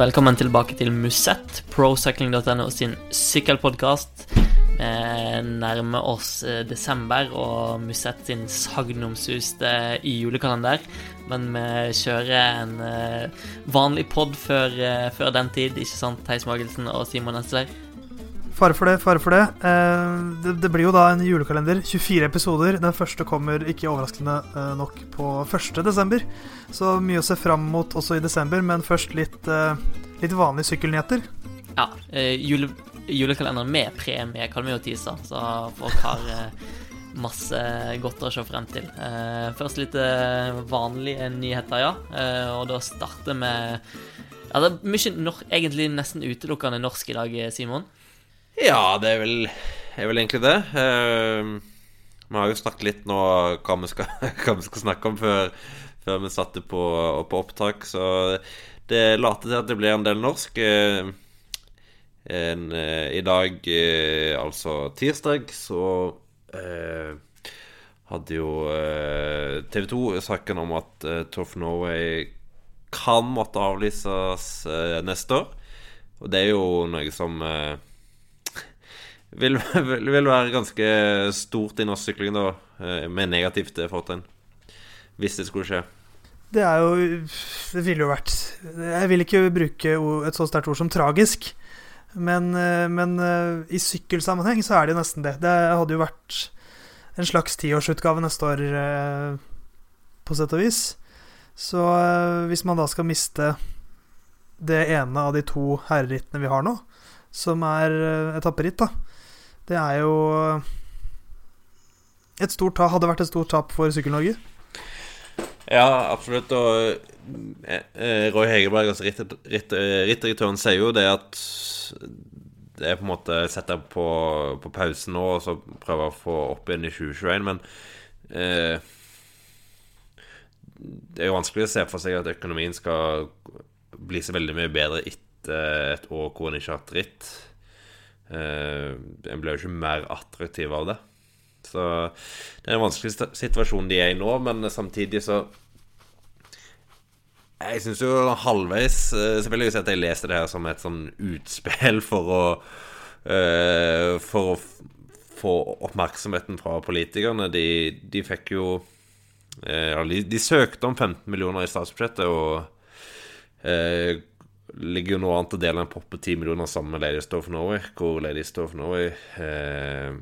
velkommen tilbake til Musett, procycling.no sin sykkelpodkast. Vi nærmer oss eh, desember og Musett sin sagnomsuste i julekalender. Men vi kjører en eh, vanlig pod før, eh, før den tid, ikke sant, Theis Magelsen og Simon Ensler? Fare for det, fare for det. Eh, det. det. blir jo da en julekalender. 24 episoder. Den første kommer ikke overraskende eh, nok på 1. desember. Så mye å se fram mot også i desember, men først litt, eh, litt vanlige sykkelnyheter. Ja. Jule, julekalender med premie kan vi jo tise, så folk har masse godt å se frem til. Først litt vanlige nyheter, ja. Og da starter vi er mye, egentlig nesten utelukkende norsk i dag, Simon. Ja, det er vel, er vel egentlig det. Uh, vi har jo snakket litt nå hva vi skal, hva vi skal snakke om før, før vi satte på, på, opptak, så det later til at det blir en del norsk. Uh, en, uh, I dag, eh, altså tirsdag, så hadde jo TV 2 saken om at Tough Norway kan måtte avlyses neste år. Og det er jo noe som vil, vil, vil, være ganske stort i norsk sykling, da, eh, med negativt fortegn. Hvis det skulle skje. Det er jo Det ville jo vært Jeg vil ikke bruke et så sterkt ord som tragisk. Men, eh, men, eh, i sykkelsammenheng så er det jo nesten det. Det hadde jo vært en slags tiårsutgave neste år, på sett og vis. Så hvis man da skal miste det ene av de to herrerittene vi har nå, som er etapperitt, da, det er jo et stort tap, hadde vært et stort tap for Sykkel-Norge. Ja, absolutt. Og eh, Roy Hegerberg, altså rittdirektøren, ritt, sier jo det at det er på en måte sette på, på pausen nå og så prøve å få opp igjen i 2021. Men eh, det er jo vanskelig å se for seg at økonomien skal bli så veldig mye bedre etter et år hvor en ikke har hatt ritt. Uh, en ble jo ikke mer attraktiv av det. Så det er en vanskelig situasjon de er i nå, men samtidig så Jeg syns jo halvveis uh, Så vil jeg si at jeg leser det her som et sånn utspill for å uh, For å få oppmerksomheten fra politikerne. De, de fikk jo de, de, søkte om 15 millioner i statsbudsjettet, og ligger jo nå an til å dele en pott på 10 millioner sammen med Ladies of Norway, hvor Ladies of Norway eh,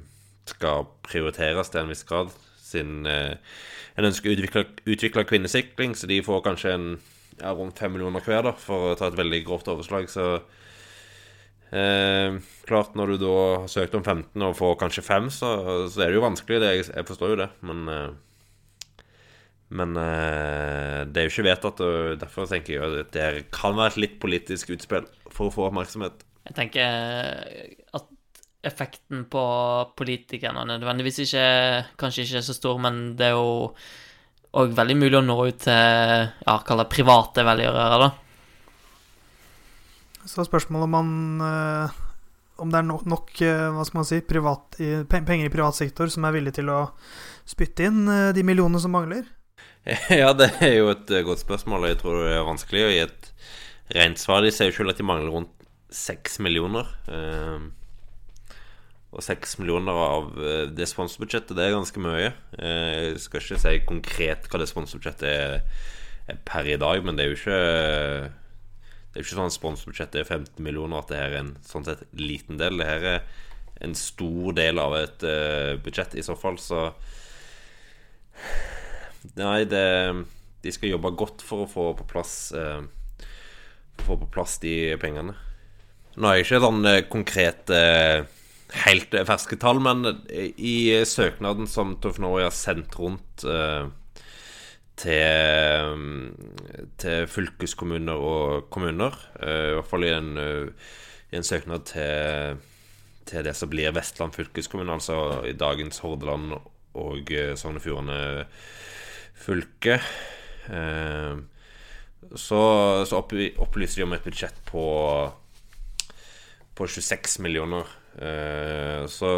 skal prioriteres til en viss grad, siden eh, en ønsker å utvikle, kvinnesikling, så de får kanskje en, ja, rundt 5 millioner hver, da, for å ta et veldig grovt overslag. Så eh, klart, når du da har søkt om 15 og får kanskje 5, så, så er det jo vanskelig. Det, jeg, jeg forstår jo det, men eh, men uh, det er jo ikke vedtatt, og derfor tenker jeg at det kan være et litt politisk utspill for å få oppmerksomhet. Jeg tenker at effekten på politikerne nødvendigvis ikke Kanskje ikke er så stor, men det er jo òg veldig mulig å nå ut til ja, kall det private velgjørere, da. Så spørsmålet om man uh, Om det er nok, nok hva skal man si, privat, penger i privat sektor som er villig til å spytte inn de millionene som mangler? Ja, det er jo et eh, godt spørsmål, og jeg tror det er vanskelig å gi et rent svar. De sier jo selv at de mangler rundt seks millioner. Ehm, og seks millioner av eh, det sponsorbudsjettet, det er ganske mye. Eh, jeg skal ikke si konkret hva det sponsorbudsjettet er per i dag, men det er jo ikke Det er jo ikke sånn at sponsorbudsjettet er 15 millioner, at det her er en sånn sett liten del. Det her er en stor del av et budsjett i så fall, så Nei, det, de skal jobbe godt for å få på plass eh, Få på plass de pengene. Nå er jeg ikke sånn Konkret konkrete eh, helt ferske tall, men i søknaden som Tuff Norway har sendt rundt eh, til, til, fylkeskommuner og kommuner, eh, i hvert fall i en, eh, i en søknad til, til, det som blir Vestland fylkeskommune, altså i dagens Hordaland og Sogn og Fjordane fylke. Eh, så, så opplyser de om et budsjett på, på 26 millioner. Eh, så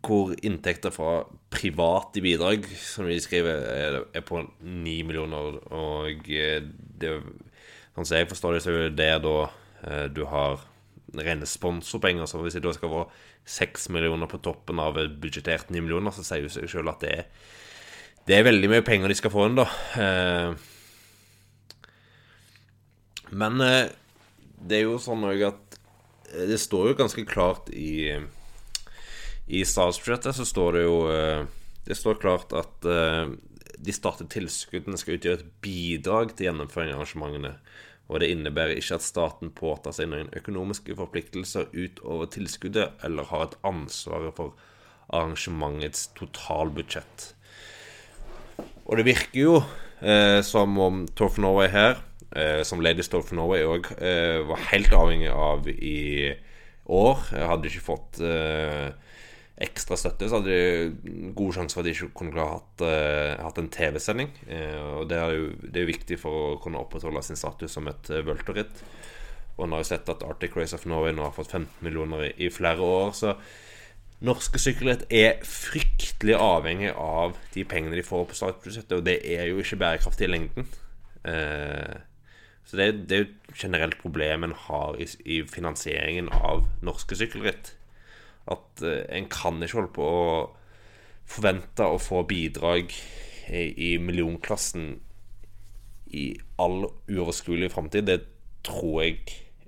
hvor inntekter fra private bidrag, som de skriver, er, på 9 millioner. Og det Sånn som jeg forstår det, så er det da eh, du har rene sponsorpenger. Så hvis det skal få 6 millioner på toppen av et budsjettert 9 millioner, så sier jo seg sjøl at det er, det er veldig mye penger de skal få inn, da. Eh, men eh, det er jo sånn òg at eh, det står jo ganske klart i I statsbudsjettet så står det jo Det står klart at de statlige tilskuddene skal utgjøre et bidrag til gjennomføring av arrangementene. Og det innebærer ikke at staten påtar seg noen økonomiske forpliktelser utover tilskuddet, eller har et ansvar for arrangementets totalbudsjett. Og det virker jo eh, som om Tour of Norway her eh, som Ladies Tour of Norway òg eh, var helt avhengig av i år. Jeg hadde ikke fått eh, ekstra støtte, så hadde de god sjanse for at de ikke kunne ha hatt, uh, hatt en TV-sending. Og det er jo det er viktig for å kunne opprettholde sin status som et uh, vulturritt. Og en har jo sett at Arctic Race of Norway nå har fått 15 millioner i, i flere år. Så norske sykkelritt er fryktelig avhengig av de pengene de får på statsbudsjettet, og det er jo ikke bærekraftig i lengden. Uh, så det, er jo et generelt problem en har i, finansieringen av norske sykkelritt. At uh, en kan ikke holde på å forvente å få bidrag i, i millionklassen i all uoverskuelig framtid. Det tror jeg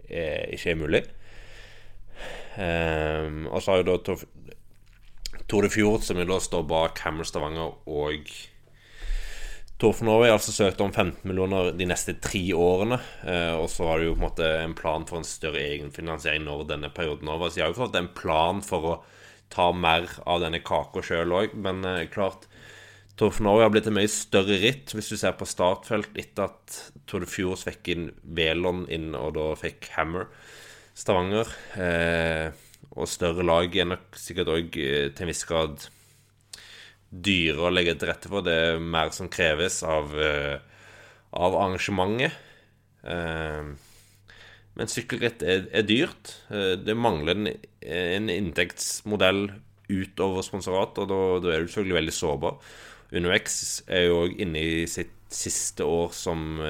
eh, ikke er mulig. Um, og så har jo da Tour de Fjord, som da står bak Hammer Stavanger og Tour for Norway altså søkt om 15 millioner de neste tre årene. Uh, og så har de jo på en måte en plan for en større egenfinansiering når denne perioden er over. Så de har jo fått en plan for å ta mer av denne kaka sjøl òg. Men uh, klart Tour for Norway har blitt et mye større ritt hvis du ser på startfelt etter at Tour de Fjords fikk inn Velon inn, og da fikk Hammer Stavanger. Eh, og større lag er nok sikkert òg eh, til en viss grad dyre å legge til rette for. Det er mer som kreves av, uh, av arrangementet. Men sykkelritt er, er dyrt. Det mangler en, en, inntektsmodell utover sponsorat, og da, da, er du selvfølgelig veldig sårbar. UnoX er jo òg inne i sitt siste år som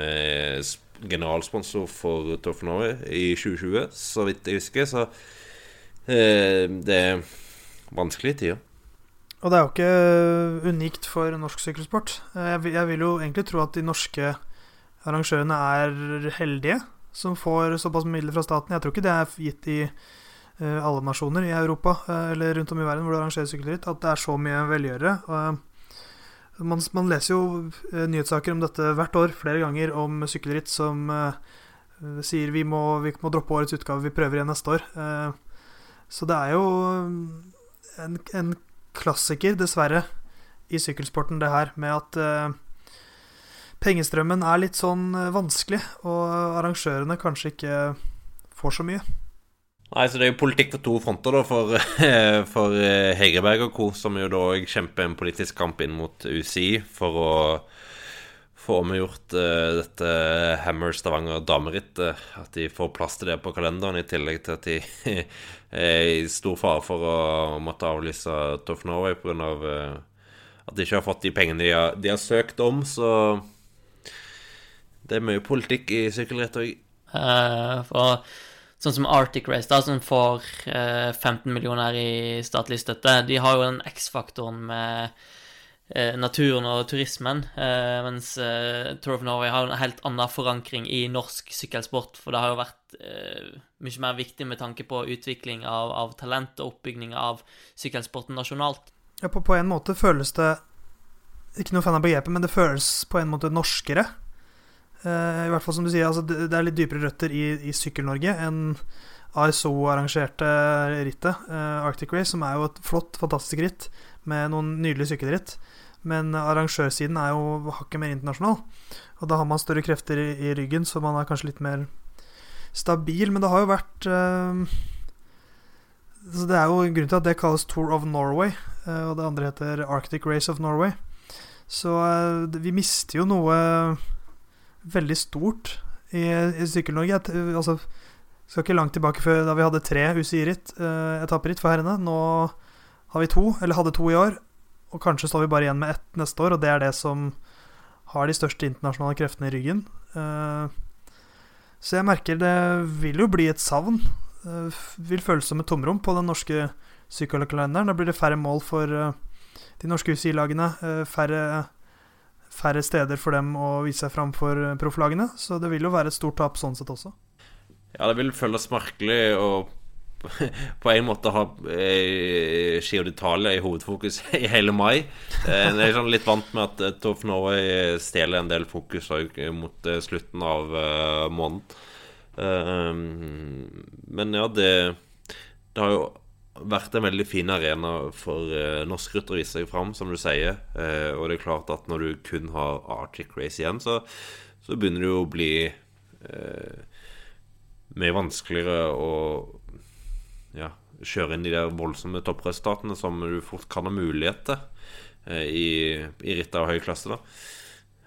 generalsponsor for Tour Norway i 2020, så vidt jeg husker. Så det er vanskelige tider. Og det er jo ikke unikt for norsk sykkelsport. Jeg vil jo egentlig tro at de norske arrangørene er heldige som får såpass midler fra staten. Jeg tror ikke det er gitt i eh, alle nasjoner i Europa eh, eller rundt om i verden hvor det arrangeres sykkelritt, at det er så mye velgjørere. Man, man, leser jo eh, nyhetssaker om dette hvert år, flere ganger, om sykkelritt som sier vi må, vi må droppe årets utgave, vi prøver igjen neste år. Så det er jo en, en klassiker, dessverre, i sykkelsporten, det her med at pengestrømmen er litt sånn vanskelig, og arrangørene kanskje ikke får så mye. Nei, så Det er jo politikk på to fronter da, for, for Hegerberg og co., som jo da kjemper en politisk kamp inn mot UCI for å få omgjort uh, dette Hammer Stavanger damerittet. At de får plass til det på kalenderen, i tillegg til at de er i stor fare for å måtte avlyse Tough Norway pga. Uh, at de ikke har fått de pengene de har, de har, søkt om. Så det er mye politikk i sykkelritt òg. Uh, for sånn som Arctic Race, da, som får eh, 15 millioner i statlig støtte, de har jo den X-faktoren med Eh, naturen og turismen, eh, mens eh, Tour of Norway har en helt annen forankring i norsk sykkelsport, for det har jo vært mye mer viktig med tanke på utvikling av, av talent og oppbygging av sykkelsporten nasjonalt. Ja, på, på en måte føles det Ikke noe fan av begrepet, men det føles på en måte norskere. I hvert fall som du sier, altså, det, er litt dypere røtter i, i Sykkel-Norge enn ASO-arrangerte rittet, Arctic Race, som er jo et flott, fantastisk ritt med noen nydelige sykkelritt. Men arrangørsiden er jo hakket mer internasjonal. Og da har man større krefter i, i, ryggen, så man er kanskje litt mer stabil. Men det har jo vært uh, Så det er jo grunnen til at det kalles Tour of Norway, uh, og det andre heter Arctic Race of Norway. Så uh, vi mister jo noe veldig stort i, i Sykkel-Norge. Altså, skal ikke langt tilbake før da vi hadde tre UCI-ritt, eh, etapperitt for herrene. Nå har vi to, eller hadde to i år. Og kanskje står vi bare igjen med ett neste år, og det er det som har de største internasjonale kreftene i ryggen. Uh, Så jeg merker det vil jo bli et savn. Uh, vil føles som et tomrom på den norske sykkelkalenderen. Da blir det færre mål for uh, de norske UCI-lagene. Færre, færre, steder for dem å vise seg fram for profflagene. Så det vil jo være et stort tap sånn sett også. Ja, det vil føles merkelig å på en måte ha eh, d'Italia i hovedfokus i hele mai. Eh, jeg er sånn litt vant med at Toff Tour of Norway stjeler en del fokus mot eh, slutten av uh, måneden. Uh, men ja, det, det har jo vært en veldig fin arena for uh, norsk rytter å vise seg fram, som du sier. Uh, og det er klart at når du kun har Arctic Race igjen, så, så begynner det jo å bli uh, mye vanskeligere å ja, kjøre inn de der voldsomme toppresultatene som du fort kan ha mulighet til eh, i, i ritter av høy klasse. da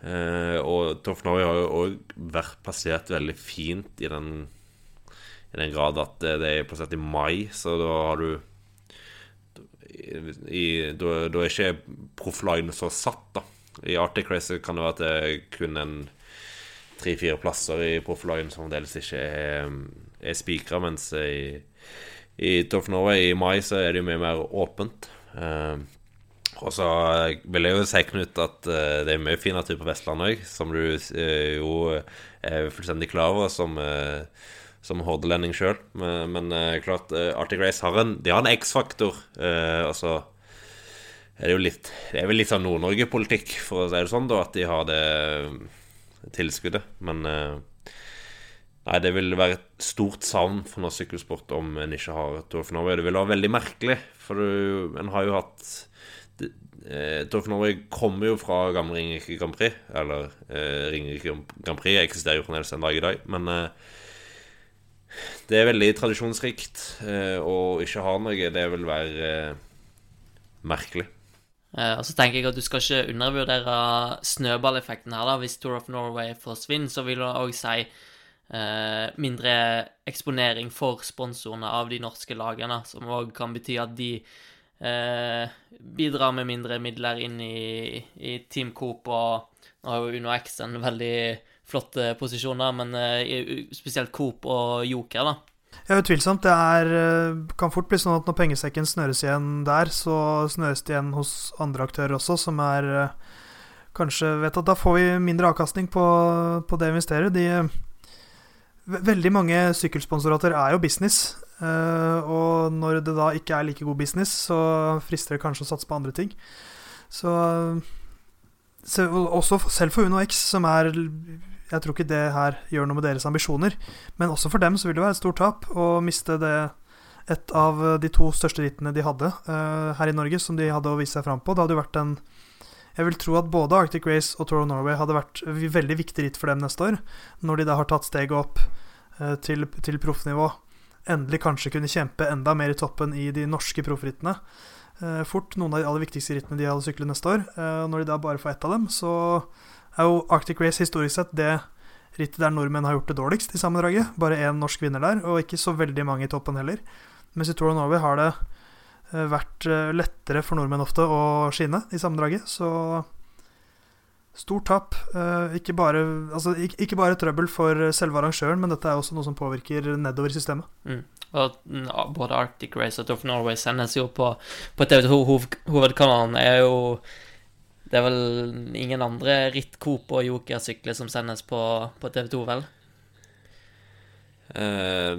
eh, Og Toff Norway har jo òg vært plassert veldig fint i den I den grad at det er plassert i mai, så da har du i, da, da, er ikke profflagene så satt, da. I Arctic Race kan det være at det er kun en tre-fire plasser i profflagene som fremdeles ikke er, er spikra, mens i i Tough Norway i mai så er det jo mye mer åpent. Uh, og så vil jeg jo si, Knut, at uh, det er mye fin natur på Vestlandet òg, som du uh, jo er fullstendig klar over som, som hordelending sjøl. Men, men klart, Arctic Race har en, de har en X-faktor. Uh, altså er det jo litt Det er vel litt sånn Nord-Norge-politikk, for å si det sånn, da, at de har det tilskuddet. Men Nei, det vil være et stort savn for norsk sykkelsport om en ikke har Tour of Norway. Det vil være veldig merkelig, for du, en har jo hatt eh, Tour of Norway kommer jo fra gamle Ringerike Grand Prix. Eller eh, Ringerike Grand Prix eksisterer jo fremdeles en dag i dag, men eh, det er veldig tradisjonsrikt. å og ikke ha noe, det vil være eh, merkelig. Eh, og så tenker jeg at Du skal ikke undervurdere snøballeffekten her. da Hvis Tour of Norway forsvinner, så vil det òg si eh, mindre eksponering for sponsorene av de norske lagene, som òg kan bety at de eh, bidrar med mindre midler inn i, i Team Coop, og nå har jo UnoX en veldig flott posisjoner, men eh, spesielt Coop og Joker, da. Ja, utvilsomt. Det er, eh, kan fort bli sånn at når pengesekken snøres igjen der, så snøres det igjen hos andre aktører også, som er kanskje vet at da får vi mindre avkastning på, på det vi investerer. De Veldig mange sykkelsponsorater er jo business. Og når det da ikke er like god business, så frister det kanskje å satse på andre ting. Så, så Også selv for Uno X, som er Jeg tror ikke det her gjør noe med deres ambisjoner, men også for dem så vil det være et stort tap å miste det et av de to største rittene de hadde uh, her i Norge, som de hadde å vise seg fram på. Det hadde jo vært en jeg vil tro at både Arctic Race og Tour of Norway hadde vært veldig viktig ritt for dem neste år, når de da har tatt steget opp uh, til, til proffnivå. Endelig kanskje kunne kjempe enda mer i toppen i de norske proffrittene. Uh, fort noen av de aller viktigste rittene de hadde syklet neste år. Eh, når de da bare får ett av dem, så er jo Arctic Race historisk sett det rittet der nordmenn har gjort det dårligst i sammendraget. Bare én norsk vinner der, og ikke så veldig mange i toppen heller. Mens i Tour of Norway har det Eh, vært eh, lettere for nordmenn ofte å skinne i sammendraget. Så stort tap. Eh, ikke bare, altså, ikke bare trøbbel for selve arrangøren, men dette er også noe som påvirker nedover i systemet. Mm. Og mm, både Arctic Race og Tough Norway sendes jo på, på TV2 Hovedkanalen. er jo Det er vel ingen andre ritt, Coop og Joker-sykler som sendes på, på TV2, vel? Uh,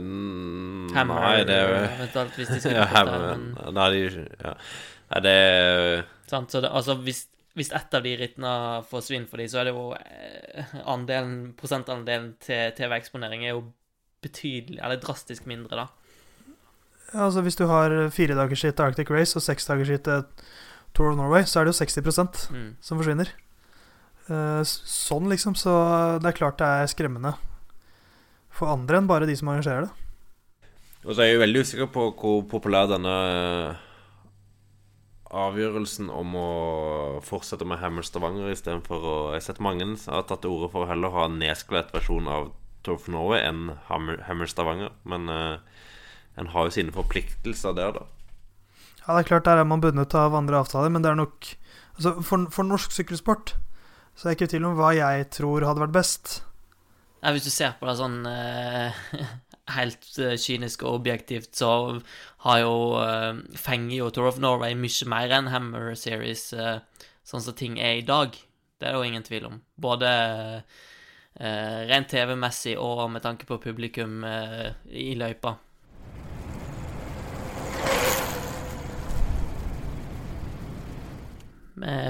Hammer, nei, det er jo eventuelt, hvis de skulle ja, Hammer, men... Nei, de, ja. nei, det Sant, så det, altså, hvis, hvis ett av de rittene forsvinner for dem, så er det jo eh, andelen, prosentandelen til TV-eksponering er jo betydelig, eller drastisk mindre, da. Ja, altså Hvis du har fire dagers skitt til Arctic Race og seks dagers skitt til Tour of Norway, så er det jo 60 mm. som forsvinner. Uh, sånn, liksom. Så det er klart det er skremmende for andre enn bare de som arrangerer det. Og så er jeg jo veldig usikker på hvor populær denne eh, avgjørelsen om å fortsette med Hammer Stavanger istedenfor å Jeg har sett mange som har tatt til orde for å heller ha en versjon av Tour of Norway enn Hammer, Hammer Stavanger. Men uh, en har jo sine forpliktelser der, da. Ja, det er klart der er man bundet av andre avtaler, men det er nok altså for, for norsk sykkelsport så er det ikke tvil om hva jeg tror hadde vært best. Ja, hvis du ser på det sånn eh, helt eh, kynisk og objektivt, så har jo eh, fenger jo Tour of Norway mye mer enn Hammer Series, eh, sånn som ting er i dag. Det er det jo ingen tvil om. Både eh, rent TV-messig og med tanke på publikum eh, i løypa.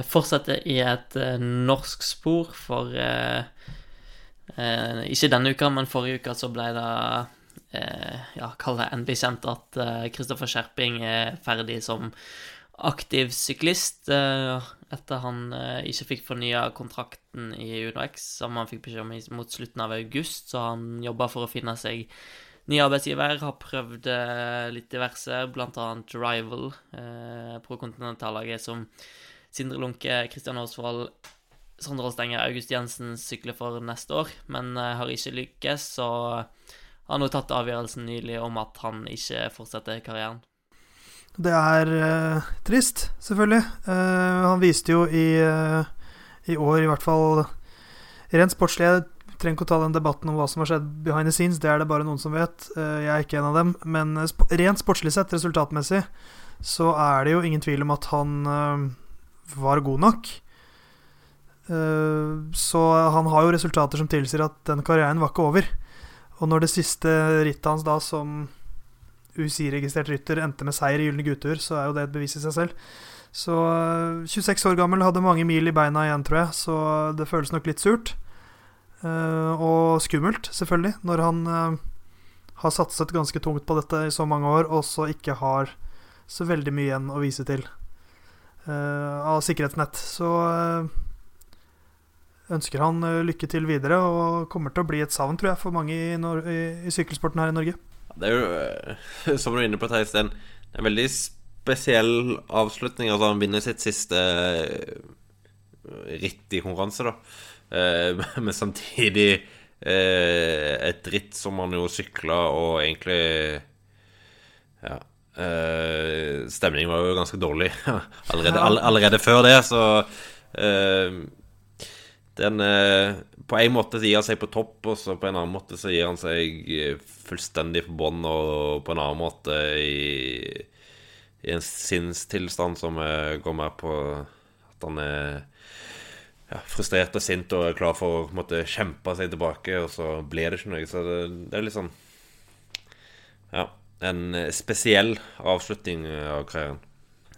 Fortsetter i et eh, norsk spor, for eh, eh, Ikke denne uka, men forrige uke så ble det eh, Ja, kall det endelig kjent at Kristoffer Skjerping er ferdig som aktiv syklist eh, etter han eh, ikke fikk fornya kontrakten i UnoX, som han fikk beskjed om mot slutten av august, så han jobba for å finne seg ny arbeidsgiver. Har prøvd eh, litt diverse, annet Rival, på kontinentallaget som Sindre Lunke, Kristian Aasvold, Sondre Holstenger, August Jensen sykler for neste år, men har ikke lykkes, så har nå tatt avgjørelsen nylig om at han ikke fortsetter karrieren. Det er uh, trist, selvfølgelig. Uh, han viste jo i, uh, i år, i hvert fall rent sportslig Jeg trenger ikke å ta den debatten om hva som har skjedd behind the scenes, det er det bare noen som vet. jeg er ikke en av dem. Men sp rent sportslig sett, resultatmessig, så er det jo ingen tvil om at han var god nok. så han har jo resultater som tilsier at den karrieren var ikke over. Og når det siste rittet hans da som UCI-registrert rytter endte med seier i Gylne guttur, så er jo det et bevis i seg selv. Så 26 eh, år gammel, hadde mange mil i beina igjen, tror jeg, så det føles nok litt surt. Uh, og skummelt, selvfølgelig, når han har satset ganske tungt på dette i så mange år, og så ikke har så veldig mye igjen å vise til av sikkerhetsnett. Så ønsker han lykke til videre, og kommer til å bli et savn, tror jeg, for mange i, i, i sykkelsporten her i Norge. Det er jo, eh, som du er inne på, Theis, en, en veldig spesiell avslutning. Altså, han vinner sitt siste ritt i konkurranse, da. Men samtidig et ritt som han jo sykla, og egentlig Ja. Stemningen var jo ganske dårlig. Allerede, all, allerede før det, så den På en måte gir han seg på topp, og så på en annen måte så gir han seg fullstendig på bånn, og på en annen måte i, i en sinnstilstand som går mer på at han er ja, frustrert og sint og er klar for å måtte, kjempe seg tilbake, og så blir det ikke noe. Så det, det er litt sånn Ja, en spesiell avslutning av karrieren.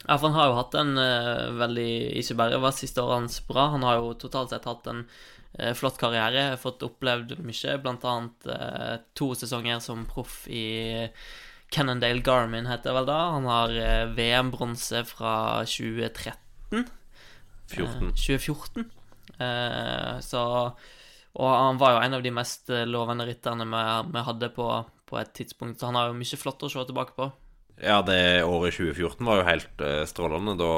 Ja, for han har jo hatt en uh, veldig Ikke bare var siste året hans bra, han har jo totalt sett hatt en uh, flott karriere. Fått opplevd mye, bl.a. Uh, to sesonger som proff i Cannondale Garmin, heter det vel da. Han har uh, VM-bronse fra 2013. 14. 2014. så Og han var jo en av de mest lovende rytterne vi, vi hadde på, på, et tidspunkt, så han har jo mye flott å se tilbake på. Ja, det året 2014 var jo helt strålende. Da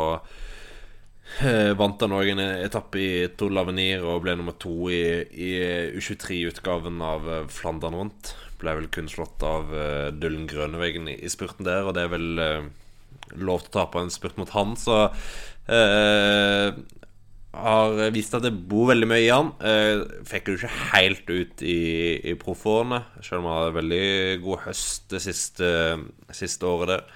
uh, vant han òg en etappe i Tour Lavenir og ble nummer to i, i U23-utgaven av eh, Flandern rundt. Ble vel kun slått av uh, Dullen Grøneveggen i, i, spurten der, og det er vel uh, lov til å ta på en spurt mot han, så uh, har vist at det bor veldig mye i han. Fikk det jo ikke helt ut i, i proffårene, selv om han hadde veldig god høst det siste, siste året der.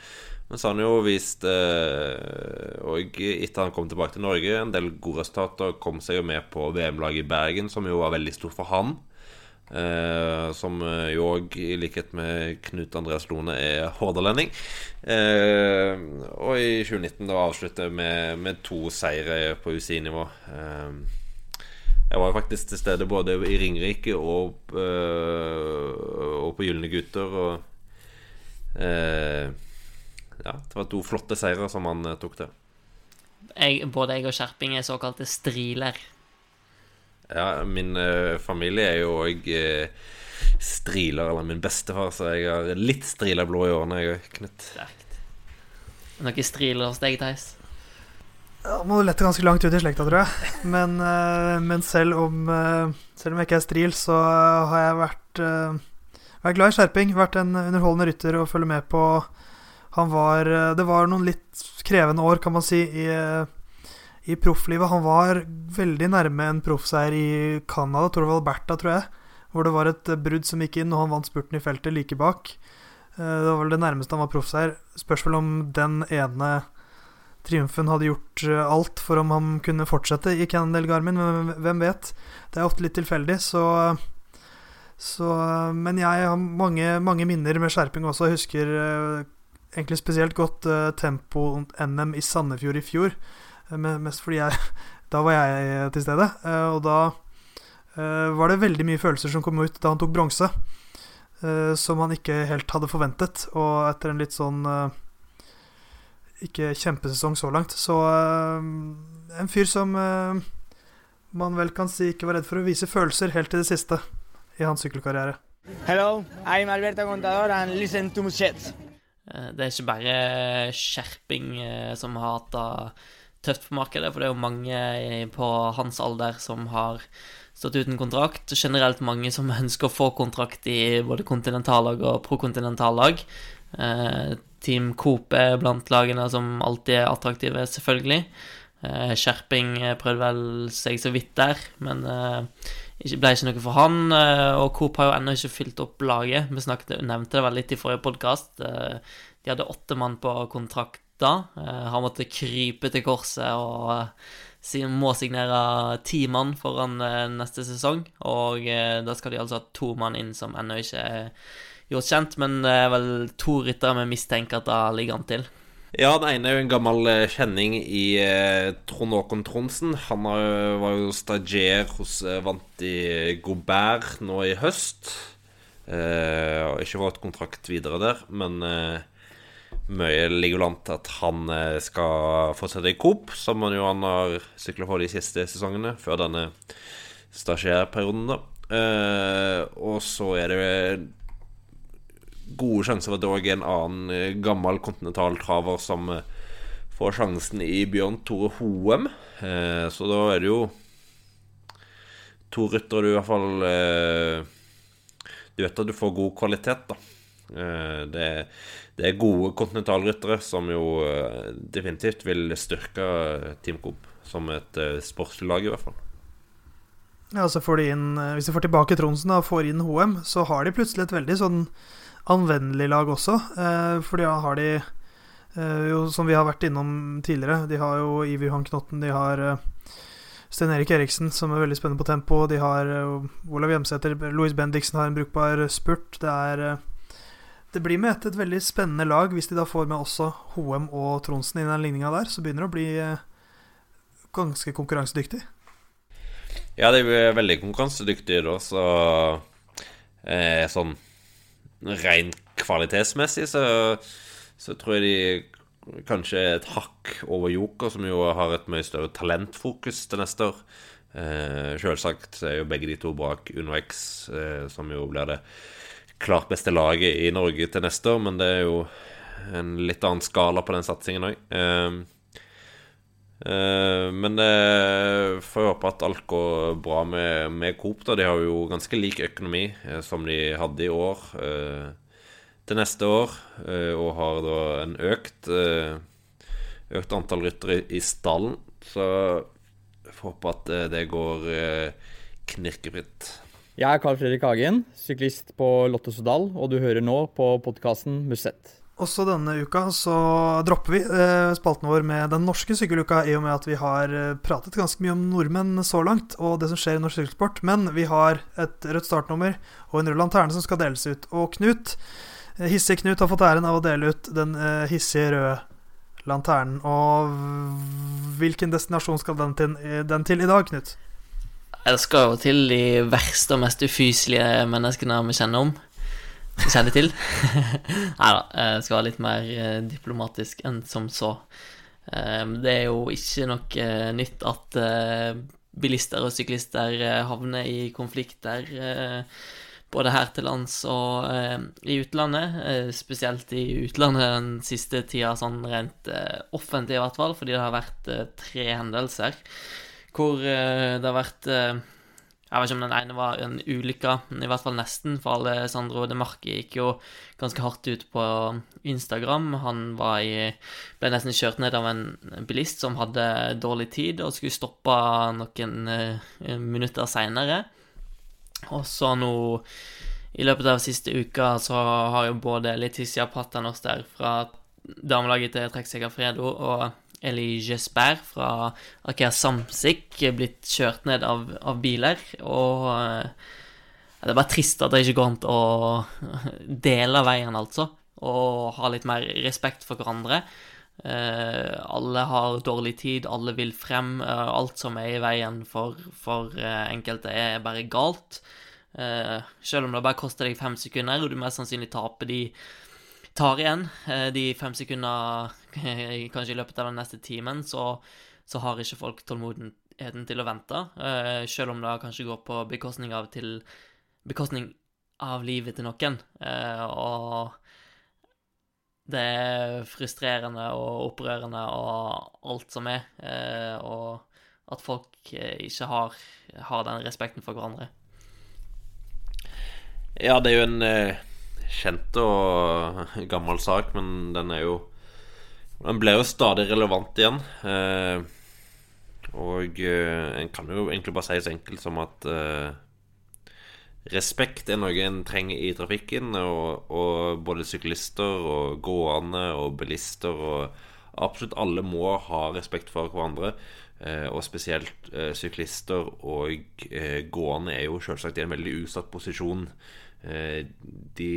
Men så har han jo vist eh, Og etter han kom tilbake til Norge, en del gode resultater. Kom seg jo med på VM-laget i Bergen, som jo var veldig stort for han. Eh, som jo òg, i likhet med Knut Andreas Lone, er hordalending. Eh, og i 2019 da avslutter med, med to seire på UCI-nivå. Eh, jeg var faktisk til stede både i Ringerike og, øh, og på Gylne gutter. Og øh, ja, det var to flotte seire som han tok til. Både jeg og Skjerping er såkalte striler. Ja, min uh, familie er jo òg uh, striler, eller min bestefar, så jeg har litt striler blå i årene, jeg òg, Knut. Sterkt. Noen striler hos deg, Theis? Ja, må lette ganske langt ut i slekta, tror jeg. Men, uh, men selv, om, selv om jeg ikke er stril, så har jeg vært, vært glad i skjerping. Vært en underholdende rytter og følge med på han var eh, Det var noen litt krevende år, kan man si, i, eh, i profflivet. Han var veldig nærme en proffseier i Canada, Torvald Bertha, tror jeg. hvor det var et brudd som gikk inn, og han vant spurten i feltet like bak. Det var vel det nærmeste han var proffseier. Spørs vel om den ene triumfen hadde gjort alt for om han kunne fortsette i Cannondale Garmin, men hvem vet? Det er ofte litt tilfeldig, så så, men jeg har mange, mange, minner med skjerping også. Jeg husker eh, egentlig spesielt godt eh, tempo-NM i Sandefjord i fjor. Uh, mest fordi jeg Da var jeg til stede. og da var det veldig mye følelser som kom ut da han tok bronse. som han ikke helt hadde forventet. Og etter en litt sånn ikke kjempesesong så langt. Så en fyr som man vel kan si ikke var redd for å vise følelser helt til det siste i hans sykkelkarriere. Hello, I'm Alberto Contador and listen to. Eh, det er ikke bare skjerping eh, som har hatt tøft på markedet, for det er jo mange på hans alder som har stått uten kontrakt. Generelt mange som ønsker å få kontrakt i både kontinentallag og prokontinentallag. Eh, Team Coop er blant lagene som alltid er attraktive, selvfølgelig. Skjerping prøvde vel seg så vidt der, men det ble ikke noe for han. Eh, og Coop har jo ennå ikke fylt opp laget. Vi snakket, nevnte det vel litt i forrige podkast. Eh, de hadde åtte mann på kontrakt da. Har han måtte krype til korset og må signere ti mann foran neste sesong. Og da skal de altså ha to mann inn som ennå ikke er gjort kjent. Men det er vel to ryttere vi mistenker at det ligger an til. Ja, den ene er jo en gammel eh, kjenning i eh, Trond Håkon Tronsen. Han var jo stagier hos eh, Vanti Gobert nå i høst. Eh, ikke fått kontrakt videre der, men eh, mye ligger an til at han eh, skal fortsette i Coop, som han jo han har sykla for de siste sesongene, før denne stasjerperioden, da. Uh, og så er det gode sjanser for at det òg er en annen gammel gammel kontinentaltraver som eh, får sjansen i Bjørn Tore Hoem. Uh, så da er det jo to ryttere du i hvert fall Du vet at du får god kvalitet, da. Det, det er gode kontinentalryttere som jo definitivt vil styrke Team Coop som et sportslig lag, i hvert fall. Ja, så får de inn, Hvis de får tilbake Tronsen og får inn HM, så har de plutselig et veldig sånn anvendelig lag også. Eh, for da har de, eh, jo, som vi har vært innom tidligere, de har jo Ivi Johan Knotten, de har eh, Sten Erik Eriksen, som er veldig spennende på tempo. De har Olav Hjemsæter, Louis Bendiksen har en brukbar spurt. Det er det blir med et, et veldig spennende lag. Hvis de da får med også Hoem og Tronsen i den ligninga der, så begynner det å bli ganske konkurransedyktig. Ja, de er veldig konkurransedyktige da, så eh, sånn rent kvalitetsmessig så, så tror jeg de kanskje er et hakk over Joker, som jo har et mye større talentfokus til neste år. Eh, Selvsagt er jo begge de to bak Uno eh, som jo blir det klart beste laget i Norge til neste år, men det er jo en litt annen skala på den satsingen òg. Uh, uh, men det får håpe at alt går bra med, med Coop. Da. De har jo ganske lik økonomi uh, som de hadde i år eh, til neste år, og har da en økt økt antall ryttere i, stallen. Så jeg får håpe at det går knirkefritt. Jeg er Carl Fredrik Hagen, syklist på Lottesodal, og du hører nå på podkasten Musett. Også denne uka så dropper vi eh, spalten vår med den norske sykkeluka, i og med at vi har eh, pratet ganske mye om nordmenn så langt, og det som skjer i norsk sykkelsport. Men vi har et rødt startnummer og en rød lanterne som skal deles ut. Og Knut, eh, hissige Knut, har fått æren av å dele ut den hissige røde lanternen. Og hvilken destinasjon skal den til, den til i dag, Knut? Det skal jo til de verste og mest ufyselige menneskene vi kjenner om kjenner til. Nei da, jeg skal være litt mer eh, diplomatisk enn som så. Eh, det er jo ikke noe eh, nytt at bilister og syklister havner i konflikter både her til lands og i utlandet. spesielt i utlandet den siste tida, sånn rent offentlig i hvert fall, fordi det har vært tre hendelser hvor det har vært jeg vet ikke om den ene var en ulykke, men i hvert fall nesten, for Alessandro De Marchi gikk jo ganske hardt ut på Instagram. Han i, ble nesten kjørt ned av en bilist som hadde dårlig tid, og skulle stoppe noen uh, minutter seinere. Og så nå i løpet av siste uka så har jo både Letizia der, fra damelaget til Trekksekker Fredo og Eli Jesper fra Aker Samsic blitt kjørt ned av, av biler. Og eh, det er bare trist at det ikke går an å dele veien, altså. Og ha litt mer respekt for hverandre. Eh, alle har dårlig tid, alle vil frem. Eh, alt som er i veien for, for eh, enkelte, er bare galt. Uh, selv om det bare koster deg fem sekunder, og du mest sannsynlig taper de tar igjen uh, de fem sekundene kanskje i løpet av den neste timen, så, så har ikke folk tålmodigheten til å vente. Uh, selv om det kanskje går på bekostning av, til, bekostning av livet til noen. og det er frustrerende og opprørende og alt som er. og at folk ikke har, har den respekten for hverandre. Ja, det er jo en eh, kjent og gammel sak, men den er jo Den blir jo stadig relevant igjen. Eh, og eh, en kan jo egentlig bare si så enkelt som at eh, respekt er noe en trenger i trafikken. Og, og, både syklister og gående og bilister og absolutt alle må ha respekt for hverandre. Og spesielt syklister og gående er jo selvsagt i en veldig utsatt posisjon de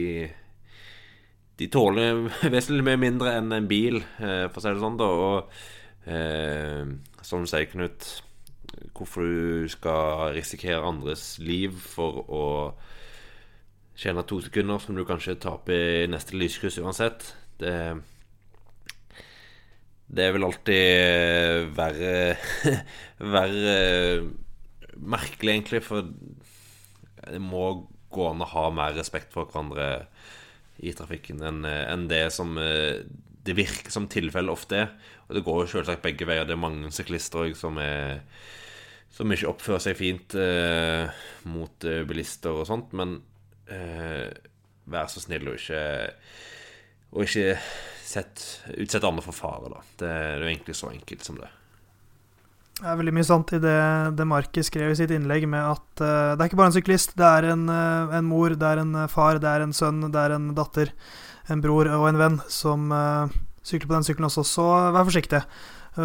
de tåler vesentlig mye mindre enn en bil, eh, for å si det sånn. da Og eh, som du sier, Knut, hvorfor du skal risikere andres liv for å tjene to sekunder som du kanskje taper i neste lyskryss uansett, det Det vel alltid verre Verre merkelig, egentlig, for det må gå an å ha mer respekt for hverandre i trafikken enn en det som eh, det virker som tilfellet ofte er. Og det går jo selvsagt begge veier. Det er mange syklister som, er, som ikke oppfører seg fint eh, mot eh, bilister og sånt. Men eh, vær så snill og ikke Og ikke sett, utsette andre for fare, da. Det, det er jo egentlig så enkelt som det. Det er veldig mye sant i det, det Marki skrev i sitt innlegg, med at uh, det er ikke bare en syklist. Det er en, uh, en, mor, det er en uh, far, det er en sønn, det er en datter, en bror og en venn som sykler på den sykkelen også. Så vær forsiktig,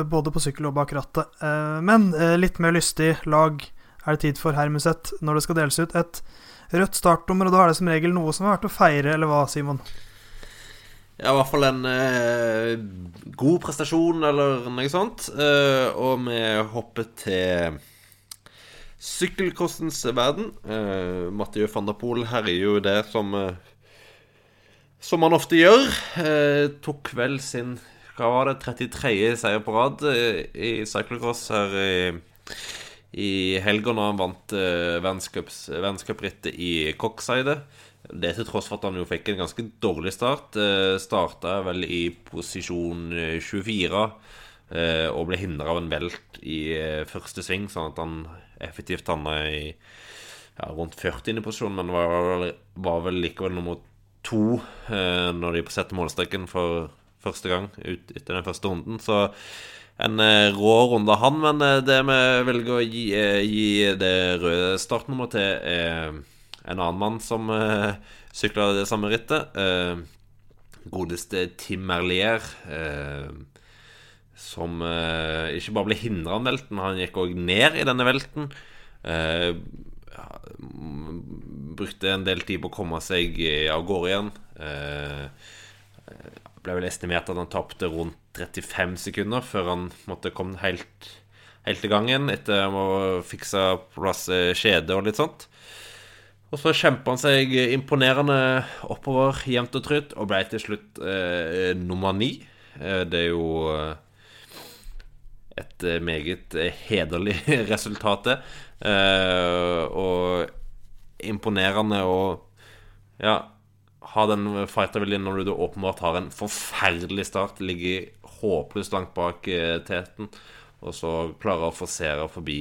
både på sykkel og bak rattet. men litt mer lystig lag er det tid for Hermuset når det skal deles ut et rødt startnummer, og da er det som regel noe som er verdt å feire, eller hva, Simon? Ja, i hvert fall en eh, god prestasjon eller noe sånt. Eh, og vi hopper til sykkelcrossens verden. Eh, Mathieu van der Poel herjer jo det som eh, Som han ofte gjør. Eh, tok vel sin Hva var det? 33. seier på rad eh, i cyclocross her i, i helga, når han vant eh, verdenscuprittet i Coxeide. Det til tross for at han jo fikk en ganske dårlig start. Eh, Starta vel i posisjon 24 eh, og ble hindra av en velt i eh, første sving, sånn at han effektivt havna i ja, rundt 40. posisjon, men var, var vel likevel nummer to eh, når de setter målstreken for første gang ut etter den første runden. Så en eh, rå runde, han. Men eh, det vi velger å gi, gi det røde startnummeret til, er en annen mann som uh, sykla det samme rittet. Uh, godeste Tim Merlier. Uh, som uh, ikke bare ble hindra av velten, han gikk òg ned i denne velten. Uh, brukte en del tid på å komme seg av gårde igjen. Ble vel estimert at han tapte rundt 35 sekunder før han måtte komme helt, helt i gang igjen etter å fikse plass kjede og litt sånt. Og så kjempa han seg imponerende oppover jevnt og trutt, og ble til slutt eh, nummer ni. Eh, det er jo eh, et eh, meget eh, hederlig resultat, det. Eh, og imponerende å ja, ha den fighterviljen når du åpenbart har en forferdelig start, ligger håpløst langt bak teten, og så klarer å forsere forbi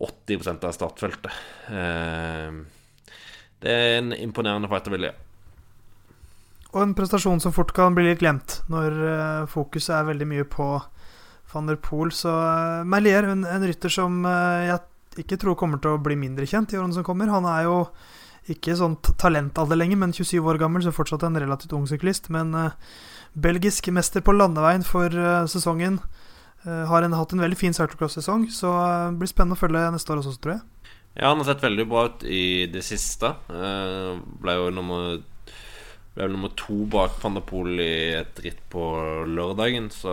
80% av startfeltet. Eh, det er en imponerende fightervilje. Og en prestasjon som fort kan bli litt glemt når eh, fokuset er veldig mye på van der Poel. Så uh, Merlier, en, en rytter som jeg ikke tror kommer til å bli mindre kjent i årene som kommer. Han er jo ikke sånn talentalder lenger, men 27 år gammel, så fortsatt en relativt ung syklist. Men eh, belgisk mester på landeveien for eh, sesongen. Eh, har en, hatt en veldig fin cyclocross-sesong, så eh, det blir spennende å følge neste år også, tror jeg. Ja, han har sett veldig bra ut i det siste. Eh, ble jo nummer Ble nummer to bak van der Poel i et ritt på lørdagen. Så,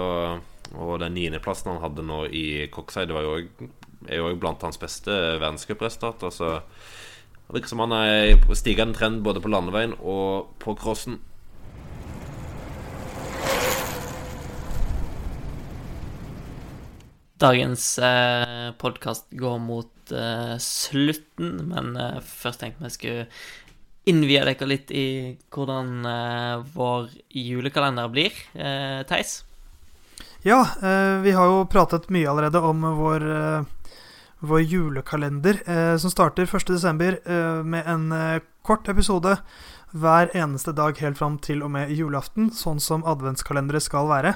og den niendeplassen han hadde nå i Coxide, var jo er jo blant hans beste verdenscupresultater. Så det virker som han er stigende trend både på landeveien og på crossen. Dagens eh, podkast går mot eh, slutten, men eh, først tenkte vi skulle innvie dere litt i hvordan eh, vår julekalender blir. Eh, Theis? Ja, eh, vi har jo pratet mye allerede om vår, eh, vår julekalender, eh, som starter 1.12. Eh, med en kort episode hver eneste dag helt fram til og med julaften, sånn som adventskalendere skal være.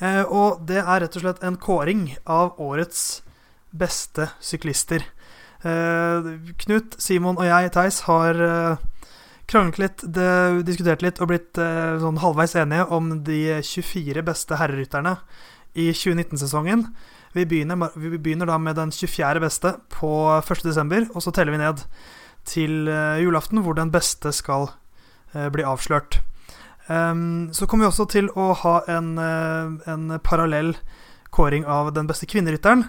Eh, og det er rett og slett en kåring av årets beste syklister. Eh, Knut, Simon og jeg, Theis, har eh, kranglet litt, diskutert litt og blitt sånn halvveis enige om de 24 beste herrerytterne i 2019-sesongen. Vi, vi begynner da med den 24. beste på 1.12., og så teller vi ned til julaften, hvor den beste skal bli avslørt. Ehm, så kommer vi også til å ha en, eh, en parallell kåring av den beste kvinnerytteren.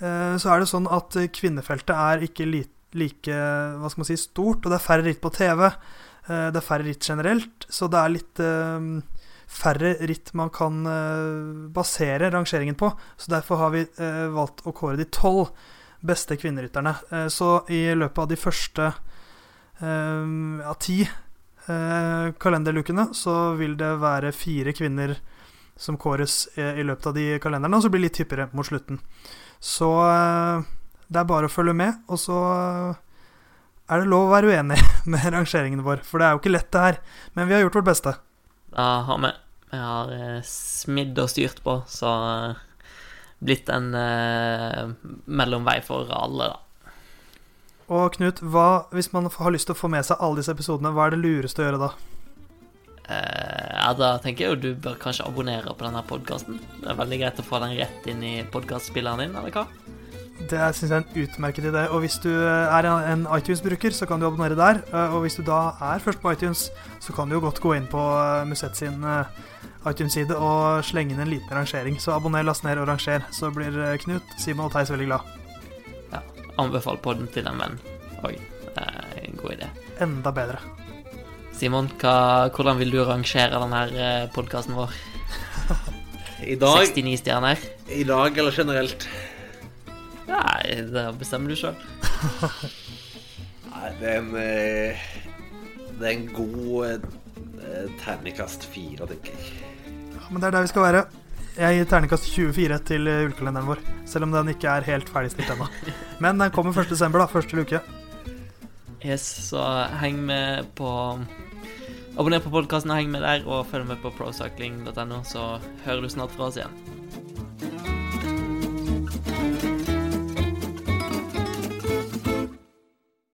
Eh, så er det sånn at kvinnefeltet er ikke li like hva skal man si, stort, og det er færre ritt på TV. eh, det er færre ritt generelt, så det er litt færre ritt man kan basere rangeringen på. Så derfor har vi valgt å kåre de tolv beste kvinnerytterne. Så i løpet av de første ja, ti kalenderlukene så vil det være fire kvinner som kåres eh, i løpet av de kalenderne, og så blir det litt hyppigere mot slutten. Så eh, det er bare å følge med, og så eh, er det lov å være uenig med rangeringen vår, for det er jo ikke lett, det her. Men vi har gjort vårt beste. Da har vi Vi har eh, smidd og styrt på, så eh, blitt en eh, mellomvei for alle, da. Og Knut, hva, hvis man har lyst til å få med seg alle disse episodene, hva er det lureste å gjøre da? Eh, ja, da tenker jeg jo du bør kanskje abonnere på denne podkasten. Det er veldig greit å få den rett inn i podkastspilleren din, eller hva? Det syns jeg er en utmerket idé. Og hvis du er en iTunes-bruker, så kan du abonnere der. Eh, Og hvis du da er først på iTunes, så kan du jo godt gå inn på eh, Musett sin eh, iTunes-side og slenge inn en liten rangering. Så abonner, last ned og ranger, så blir eh, Knut, Simon og Theis veldig glad. Anbefal podden til en venn òg. Er en god idé. Enda bedre. Simon, hva, hvordan vil du rangere denne podkasten vår? I dag, 69 stjerner? I dag eller generelt? Nei, det bestemmer du sjøl. Nei, det er en eh, Det er en god eh, terningkast fire, tenker jeg. Ja, men det er der vi skal være. Jeg gir terningkast 24 til eh, julekalenderen vår, selv om den ikke er helt ferdigstilt ennå. Men den kommer 1. desember, da. Første luke. Yes, så heng med på Abonner på podkasten og heng med der, og følg med på procycling.no, så hører du snart fra oss igjen.